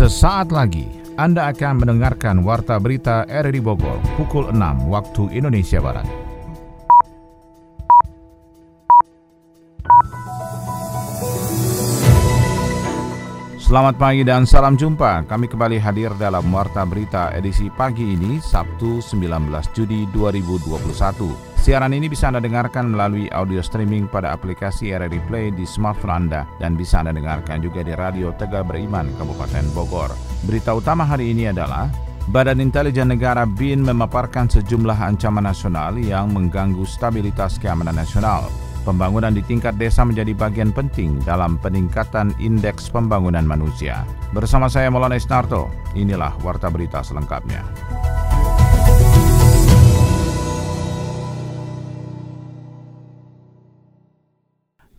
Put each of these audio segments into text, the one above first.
Sesaat lagi Anda akan mendengarkan Warta Berita RRI Bogor pukul 6 waktu Indonesia Barat. Selamat pagi dan salam jumpa. Kami kembali hadir dalam Warta Berita edisi pagi ini, Sabtu 19 Juni 2021. Siaran ini bisa Anda dengarkan melalui audio streaming pada aplikasi RRI Play di smartphone Anda dan bisa Anda dengarkan juga di Radio Tegal Beriman, Kabupaten Bogor. Berita utama hari ini adalah Badan Intelijen Negara BIN memaparkan sejumlah ancaman nasional yang mengganggu stabilitas keamanan nasional. Pembangunan di tingkat desa menjadi bagian penting dalam peningkatan indeks pembangunan manusia. Bersama saya Maulana Isnarto, inilah Warta Berita selengkapnya.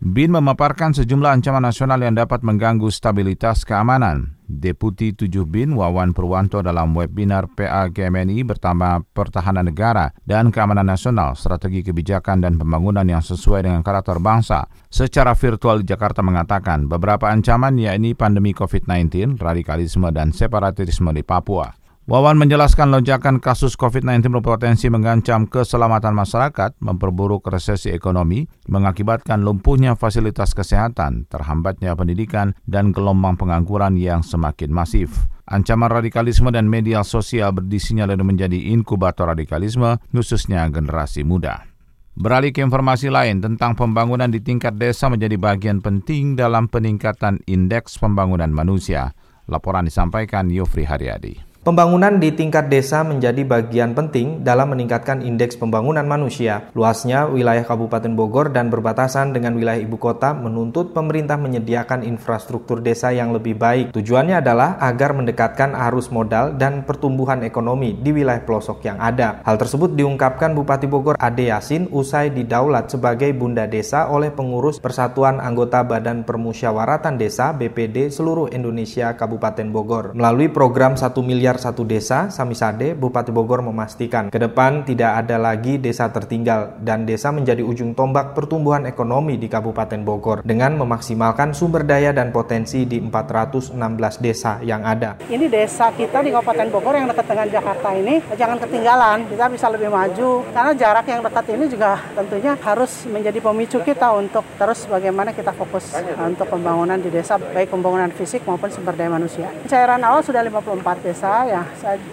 BIN memaparkan sejumlah ancaman nasional yang dapat mengganggu stabilitas keamanan. Deputi 7 BIN Wawan Purwanto dalam webinar PAGMNI bertambah Pertahanan Negara dan Keamanan Nasional, Strategi Kebijakan dan Pembangunan yang sesuai dengan karakter bangsa secara virtual di Jakarta mengatakan beberapa ancaman yakni pandemi COVID-19, radikalisme dan separatisme di Papua. Wawan menjelaskan lonjakan kasus COVID-19 berpotensi mengancam keselamatan masyarakat, memperburuk resesi ekonomi, mengakibatkan lumpuhnya fasilitas kesehatan, terhambatnya pendidikan, dan gelombang pengangguran yang semakin masif. Ancaman radikalisme dan media sosial berdisinyalir menjadi inkubator radikalisme, khususnya generasi muda. Beralih ke informasi lain tentang pembangunan di tingkat desa menjadi bagian penting dalam peningkatan indeks pembangunan manusia. Laporan disampaikan Yofri Haryadi. Pembangunan di tingkat desa menjadi bagian penting dalam meningkatkan indeks pembangunan manusia. Luasnya wilayah Kabupaten Bogor dan berbatasan dengan wilayah ibu kota menuntut pemerintah menyediakan infrastruktur desa yang lebih baik. Tujuannya adalah agar mendekatkan arus modal dan pertumbuhan ekonomi di wilayah pelosok yang ada. Hal tersebut diungkapkan Bupati Bogor Ade Yasin usai didaulat sebagai Bunda Desa oleh pengurus Persatuan Anggota Badan Permusyawaratan Desa BPD seluruh Indonesia Kabupaten Bogor. Melalui program 1 miliar satu desa, Samisade, Bupati Bogor memastikan ke depan tidak ada lagi desa tertinggal dan desa menjadi ujung tombak pertumbuhan ekonomi di Kabupaten Bogor dengan memaksimalkan sumber daya dan potensi di 416 desa yang ada. Ini desa kita di Kabupaten Bogor yang dekat dengan Jakarta ini jangan ketinggalan, kita bisa lebih maju karena jarak yang dekat ini juga tentunya harus menjadi pemicu kita untuk terus bagaimana kita fokus untuk pembangunan di desa baik pembangunan fisik maupun sumber daya manusia. Cairan awal sudah 54 desa ya,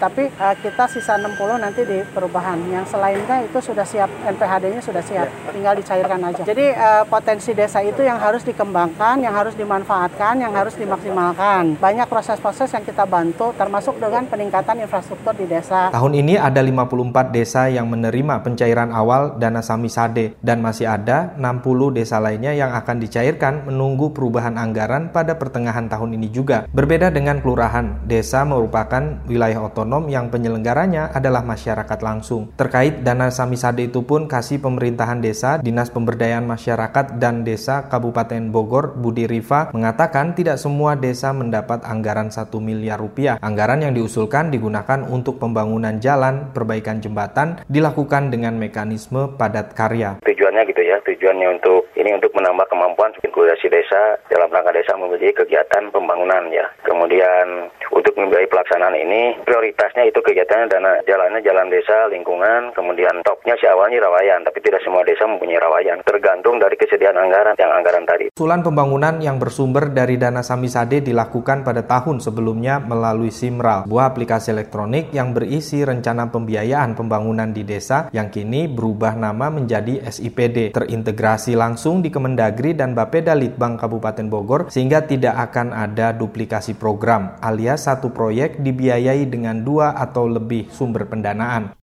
tapi uh, kita sisa 60 nanti di perubahan. Yang selainnya itu sudah siap, NPHD-nya sudah siap, tinggal dicairkan aja. Jadi uh, potensi desa itu yang harus dikembangkan, yang harus dimanfaatkan, yang harus dimaksimalkan. Banyak proses-proses yang kita bantu, termasuk dengan peningkatan infrastruktur di desa. Tahun ini ada 54 desa yang menerima pencairan awal dana Samisade dan masih ada 60 desa lainnya yang akan dicairkan menunggu perubahan anggaran pada pertengahan tahun ini juga. Berbeda dengan kelurahan, desa merupakan wilayah otonom yang penyelenggaranya adalah masyarakat langsung. Terkait dana Samisade itu pun kasih pemerintahan desa, Dinas Pemberdayaan Masyarakat dan Desa Kabupaten Bogor Budi Rifa mengatakan tidak semua desa mendapat anggaran 1 miliar rupiah. Anggaran yang diusulkan digunakan untuk pembangunan jalan, perbaikan jembatan, dilakukan dengan mekanisme padat karya. Tujuannya gitu ya, tujuannya untuk ini untuk menambah kemampuan sirkulasi desa dalam rangka desa memiliki kegiatan pembangunan ya. Kemudian untuk membiayai pelaksanaan ini prioritasnya itu kegiatannya dana jalannya jalan desa, lingkungan, kemudian topnya si awalnya rawayan, tapi tidak semua desa mempunyai rawayan, tergantung dari kesediaan anggaran yang anggaran tadi. Usulan pembangunan yang bersumber dari dana Samisade dilakukan pada tahun sebelumnya melalui Simral, buah aplikasi elektronik yang berisi rencana pembiayaan pembangunan di desa yang kini berubah nama menjadi SIPD, terintegrasi langsung di Kemendagri dan Bapeda Litbang Kabupaten Bogor sehingga tidak akan ada duplikasi program alias satu proyek dibiayai dengan dua atau lebih sumber pendanaan.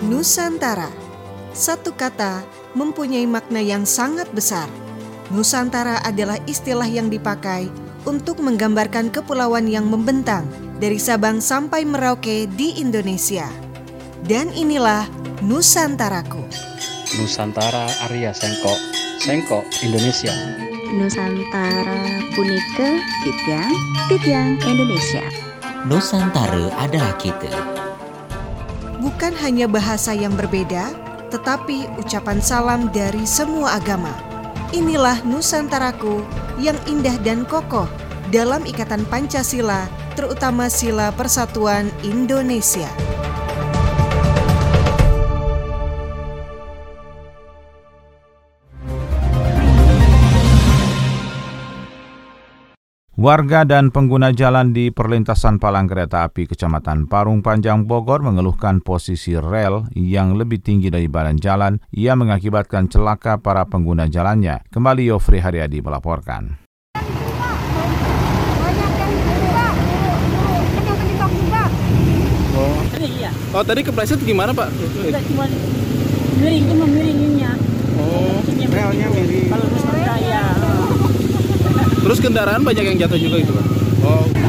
Nusantara, satu kata mempunyai makna yang sangat besar. Nusantara adalah istilah yang dipakai untuk menggambarkan kepulauan yang membentang dari Sabang sampai Merauke di Indonesia. Dan inilah Nusantaraku. Nusantara Arya Sengkok, Sengkok Indonesia. Nusantara Punika Tityang, Tityang Indonesia. Nusantara adalah kita. Bukan hanya bahasa yang berbeda, tetapi ucapan salam dari semua agama. Inilah Nusantaraku yang indah dan kokoh dalam ikatan Pancasila, terutama sila persatuan Indonesia. Warga dan pengguna jalan di perlintasan palang kereta api Kecamatan Parung Panjang Bogor mengeluhkan posisi rel yang lebih tinggi dari badan jalan yang mengakibatkan celaka para pengguna jalannya. Kembali Yofri Haryadi melaporkan. Oh. Oh tadi kepleset gimana Pak? cuma miring cuma miringinnya. Oh. Relnya miring. Kalau ya. Terus kendaraan banyak yang jatuh juga itu Pak? Oh.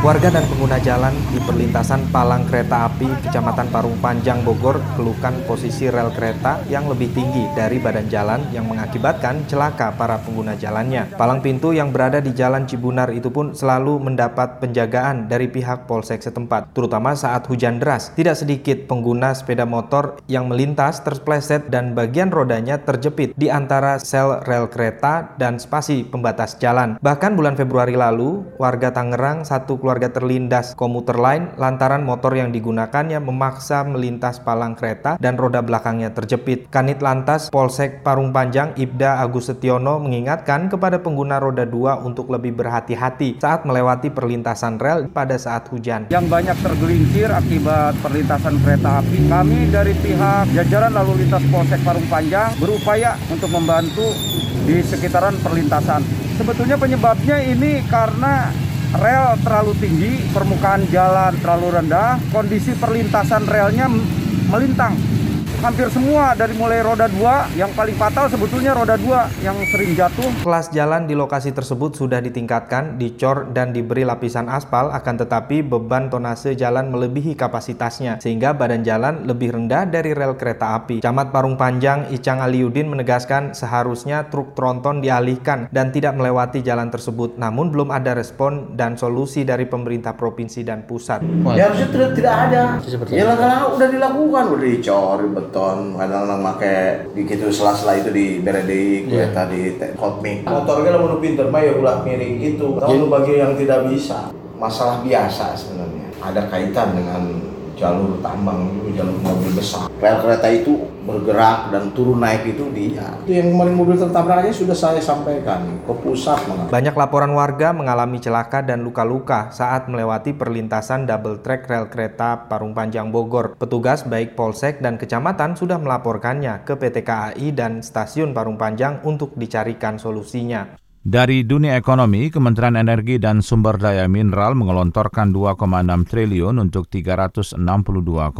Warga dan pengguna jalan di perlintasan palang kereta api Kecamatan Parung Panjang Bogor keluhkan posisi rel kereta yang lebih tinggi dari badan jalan yang mengakibatkan celaka para pengguna jalannya. Palang pintu yang berada di Jalan Cibunar itu pun selalu mendapat penjagaan dari pihak polsek setempat, terutama saat hujan deras. Tidak sedikit pengguna sepeda motor yang melintas terpleset dan bagian rodanya terjepit di antara sel rel kereta dan spasi pembatas jalan. Bahkan bulan Februari lalu, warga Tangerang satu keluarga keluarga terlindas komuter lain lantaran motor yang digunakannya memaksa melintas palang kereta dan roda belakangnya terjepit. Kanit Lantas Polsek Parung Panjang Ibda Agus Setiono mengingatkan kepada pengguna roda 2 untuk lebih berhati-hati saat melewati perlintasan rel pada saat hujan. Yang banyak tergelincir akibat perlintasan kereta api, kami dari pihak jajaran lalu lintas Polsek Parung Panjang berupaya untuk membantu di sekitaran perlintasan. Sebetulnya penyebabnya ini karena rel terlalu tinggi, permukaan jalan terlalu rendah, kondisi perlintasan relnya melintang hampir semua dari mulai roda 2 yang paling fatal sebetulnya roda 2 yang sering jatuh. Kelas jalan di lokasi tersebut sudah ditingkatkan, dicor dan diberi lapisan aspal akan tetapi beban tonase jalan melebihi kapasitasnya sehingga badan jalan lebih rendah dari rel kereta api. Camat Parung Panjang Icang Aliudin menegaskan seharusnya truk tronton dialihkan dan tidak melewati jalan tersebut namun belum ada respon dan solusi dari pemerintah provinsi dan pusat. Ya harusnya tidak, tidak ada. Ya lah udah dilakukan udah dicor beton kadang-kadang pakai gitu sela-sela itu di beredik yeah. kereta di hotmix motornya lo pinter mah ya ulah miring itu kalau bagi yang tidak bisa. Masalah biasa sebenarnya. Ada kaitan dengan jalur tambang itu jalur mobil besar. Rel kereta itu bergerak dan turun naik itu dia itu yang kemarin mobil tertabrak aja sudah saya sampaikan ke pusat mana. banyak laporan warga mengalami celaka dan luka-luka saat melewati perlintasan double track rel kereta Parung Panjang Bogor. Petugas baik polsek dan kecamatan sudah melaporkannya ke PT KAI dan stasiun Parung Panjang untuk dicarikan solusinya dari dunia ekonomi, Kementerian Energi dan Sumber Daya Mineral mengelontorkan 2,6 triliun untuk 362,974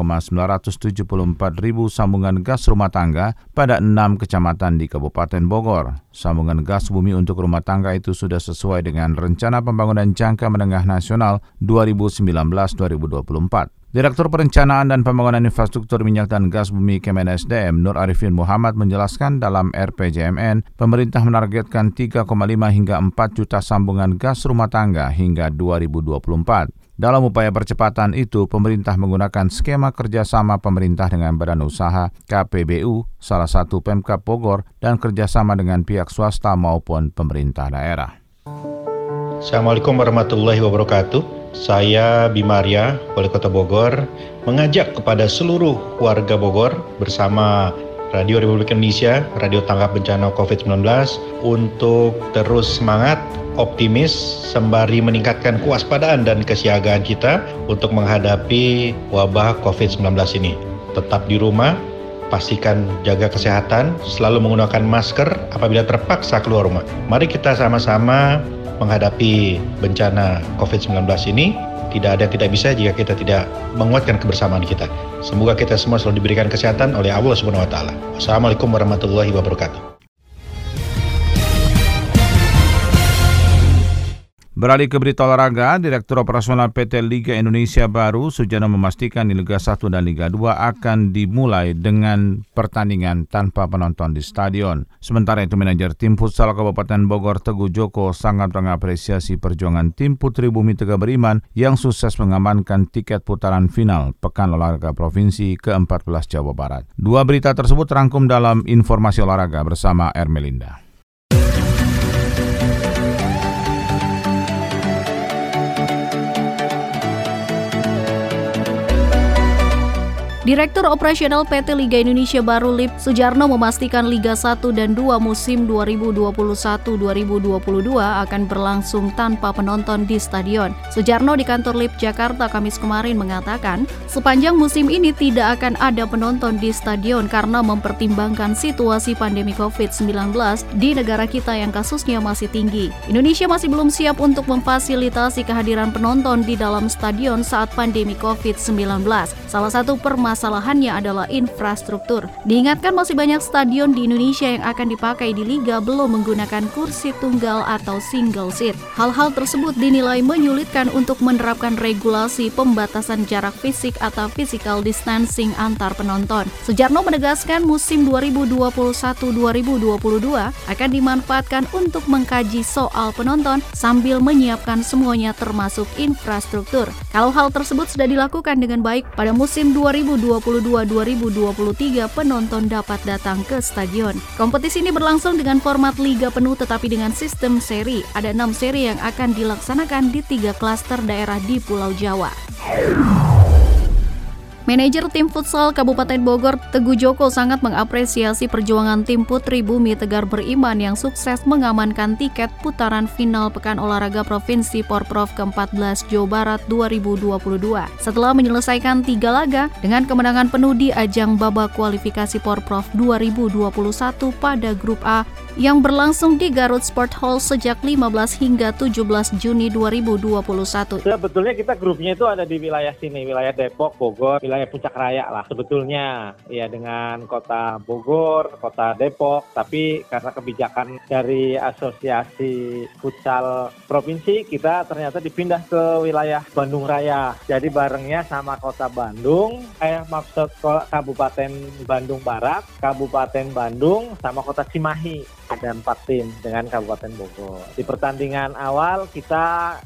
ribu sambungan gas rumah tangga pada enam kecamatan di Kabupaten Bogor. Sambungan gas bumi untuk rumah tangga itu sudah sesuai dengan Rencana Pembangunan Jangka Menengah Nasional 2019-2024. Direktur Perencanaan dan Pembangunan Infrastruktur Minyak dan Gas Bumi Kemen SDM Nur Arifin Muhammad menjelaskan dalam RPJMN, pemerintah menargetkan 3,5 hingga 4 juta sambungan gas rumah tangga hingga 2024. Dalam upaya percepatan itu, pemerintah menggunakan skema kerjasama pemerintah dengan badan usaha KPBU, salah satu Pemkap Bogor, dan kerjasama dengan pihak swasta maupun pemerintah daerah. Assalamualaikum warahmatullahi wabarakatuh. Saya Bimaria, Wali Kota Bogor, mengajak kepada seluruh warga Bogor bersama Radio Republik Indonesia, Radio Tanggap Bencana COVID-19 untuk terus semangat, optimis, sembari meningkatkan kewaspadaan dan kesiagaan kita untuk menghadapi wabah COVID-19 ini. Tetap di rumah, pastikan jaga kesehatan, selalu menggunakan masker apabila terpaksa keluar rumah. Mari kita sama-sama menghadapi bencana COVID-19 ini tidak ada yang tidak bisa jika kita tidak menguatkan kebersamaan kita. Semoga kita semua selalu diberikan kesehatan oleh Allah Subhanahu wa taala. Wassalamualaikum warahmatullahi wabarakatuh. Beralih ke berita olahraga, Direktur Operasional PT Liga Indonesia Baru, Sujono memastikan di Liga 1 dan Liga 2 akan dimulai dengan pertandingan tanpa penonton di stadion. Sementara itu, manajer tim futsal Kabupaten Bogor Teguh Joko sangat mengapresiasi perjuangan tim Putri Bumi Tegak Beriman yang sukses mengamankan tiket putaran final Pekan Olahraga Provinsi ke-14 Jawa Barat. Dua berita tersebut terangkum dalam informasi olahraga bersama Ermelinda. Direktur Operasional PT Liga Indonesia Baru LIP Sujarno memastikan Liga 1 dan 2 musim 2021-2022 akan berlangsung tanpa penonton di stadion. Sujarno di kantor LIP Jakarta Kamis kemarin mengatakan, sepanjang musim ini tidak akan ada penonton di stadion karena mempertimbangkan situasi pandemi COVID-19 di negara kita yang kasusnya masih tinggi. Indonesia masih belum siap untuk memfasilitasi kehadiran penonton di dalam stadion saat pandemi COVID-19. Salah satu permasalahan permasalahannya adalah infrastruktur. Diingatkan masih banyak stadion di Indonesia yang akan dipakai di liga belum menggunakan kursi tunggal atau single seat. Hal-hal tersebut dinilai menyulitkan untuk menerapkan regulasi pembatasan jarak fisik atau physical distancing antar penonton. Sujarno menegaskan musim 2021-2022 akan dimanfaatkan untuk mengkaji soal penonton sambil menyiapkan semuanya termasuk infrastruktur. Kalau hal tersebut sudah dilakukan dengan baik pada musim 2022 2022-2023 penonton dapat datang ke stadion. Kompetisi ini berlangsung dengan format liga penuh tetapi dengan sistem seri. Ada enam seri yang akan dilaksanakan di tiga klaster daerah di Pulau Jawa. Manajer tim futsal Kabupaten Bogor, Teguh Joko sangat mengapresiasi perjuangan tim Putri Bumi Tegar Beriman yang sukses mengamankan tiket putaran final Pekan Olahraga Provinsi Porprov ke-14 Jawa Barat 2022. Setelah menyelesaikan tiga laga dengan kemenangan penuh di ajang babak kualifikasi Porprov 2021 pada grup A yang berlangsung di Garut Sport Hall sejak 15 hingga 17 Juni 2021. Sebetulnya kita grupnya itu ada di wilayah sini, wilayah Depok, Bogor, wilayah puncak raya lah sebetulnya ya dengan kota Bogor, kota Depok, tapi karena kebijakan dari asosiasi futsal provinsi kita ternyata dipindah ke wilayah Bandung Raya. Jadi barengnya sama kota Bandung, eh maksud Kabupaten Bandung Barat, Kabupaten Bandung sama kota Cimahi ada empat tim dengan Kabupaten Bogor. Di pertandingan awal kita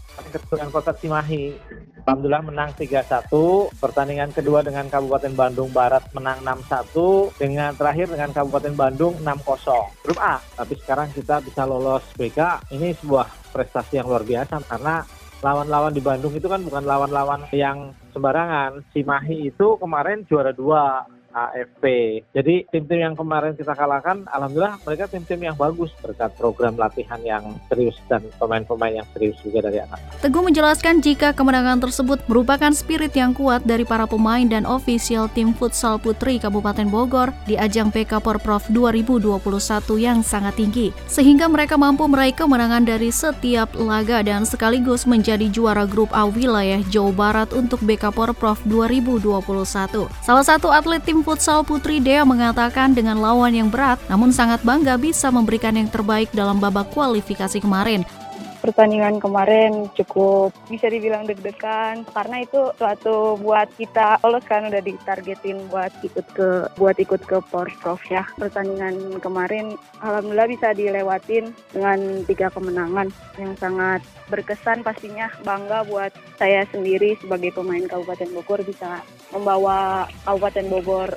dengan kota Cimahi Alhamdulillah menang 3-1. Pertandingan kedua dengan Kabupaten Bandung Barat menang 6-1. Dengan terakhir dengan Kabupaten Bandung 6-0. Grup A. Tapi sekarang kita bisa lolos BK. Ini sebuah prestasi yang luar biasa karena lawan-lawan di Bandung itu kan bukan lawan-lawan yang sembarangan. Cimahi itu kemarin juara dua AFP. Jadi tim-tim yang kemarin kita kalahkan, alhamdulillah mereka tim-tim yang bagus berkat program latihan yang serius dan pemain-pemain yang serius juga dari anak. Teguh menjelaskan jika kemenangan tersebut merupakan spirit yang kuat dari para pemain dan ofisial tim futsal putri Kabupaten Bogor di ajang PK Porprov 2021 yang sangat tinggi, sehingga mereka mampu meraih kemenangan dari setiap laga dan sekaligus menjadi juara grup A wilayah Jawa Barat untuk BK Porprov 2021. Salah satu atlet tim futsal putri Dea mengatakan dengan lawan yang berat, namun sangat bangga bisa memberikan yang terbaik dalam babak kualifikasi kemarin. Pertandingan kemarin cukup bisa dibilang deg-degan karena itu suatu buat kita lolos kan udah ditargetin buat ikut ke buat ikut ke Porprov ya. Pertandingan kemarin alhamdulillah bisa dilewatin dengan tiga kemenangan yang sangat berkesan pastinya. Bangga buat saya sendiri sebagai pemain Kabupaten Bogor bisa membawa Kabupaten Bogor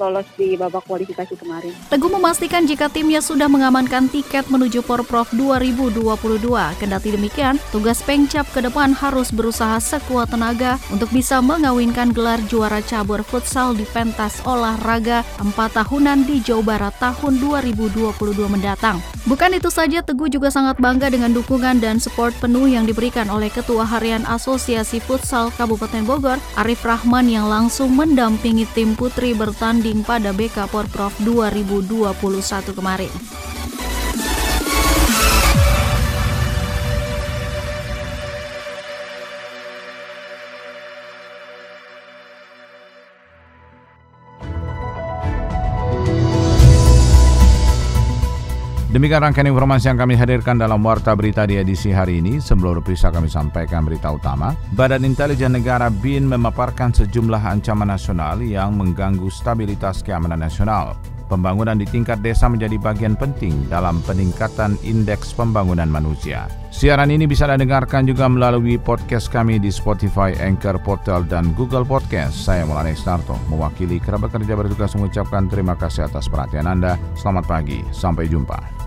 lolos di babak kualifikasi kemarin. Teguh memastikan jika timnya sudah mengamankan tiket menuju Porprov 2022. Kendati demikian, tugas Pengcap ke depan harus berusaha sekuat tenaga untuk bisa mengawinkan gelar juara cabur futsal di pentas olahraga 4 tahunan di Jawa Barat tahun 2022 mendatang. Bukan itu saja, Teguh juga sangat bangga dengan dukungan dan support penuh yang diberikan oleh Ketua Harian Asosiasi Futsal Kabupaten Bogor, Arif Rahman yang langsung mendampingi tim putri bertanding pada BK Porprov 2021 kemarin. Demikian rangkaian informasi yang kami hadirkan dalam Warta Berita di edisi hari ini. Sebelum berpisah kami sampaikan berita utama. Badan Intelijen Negara BIN memaparkan sejumlah ancaman nasional yang mengganggu stabilitas keamanan nasional. Pembangunan di tingkat desa menjadi bagian penting dalam peningkatan indeks pembangunan manusia. Siaran ini bisa Anda dengarkan juga melalui podcast kami di Spotify, Anchor, Portal, dan Google Podcast. Saya Mulane Starto, mewakili kerabat kerja bertugas mengucapkan terima kasih atas perhatian Anda. Selamat pagi, sampai jumpa.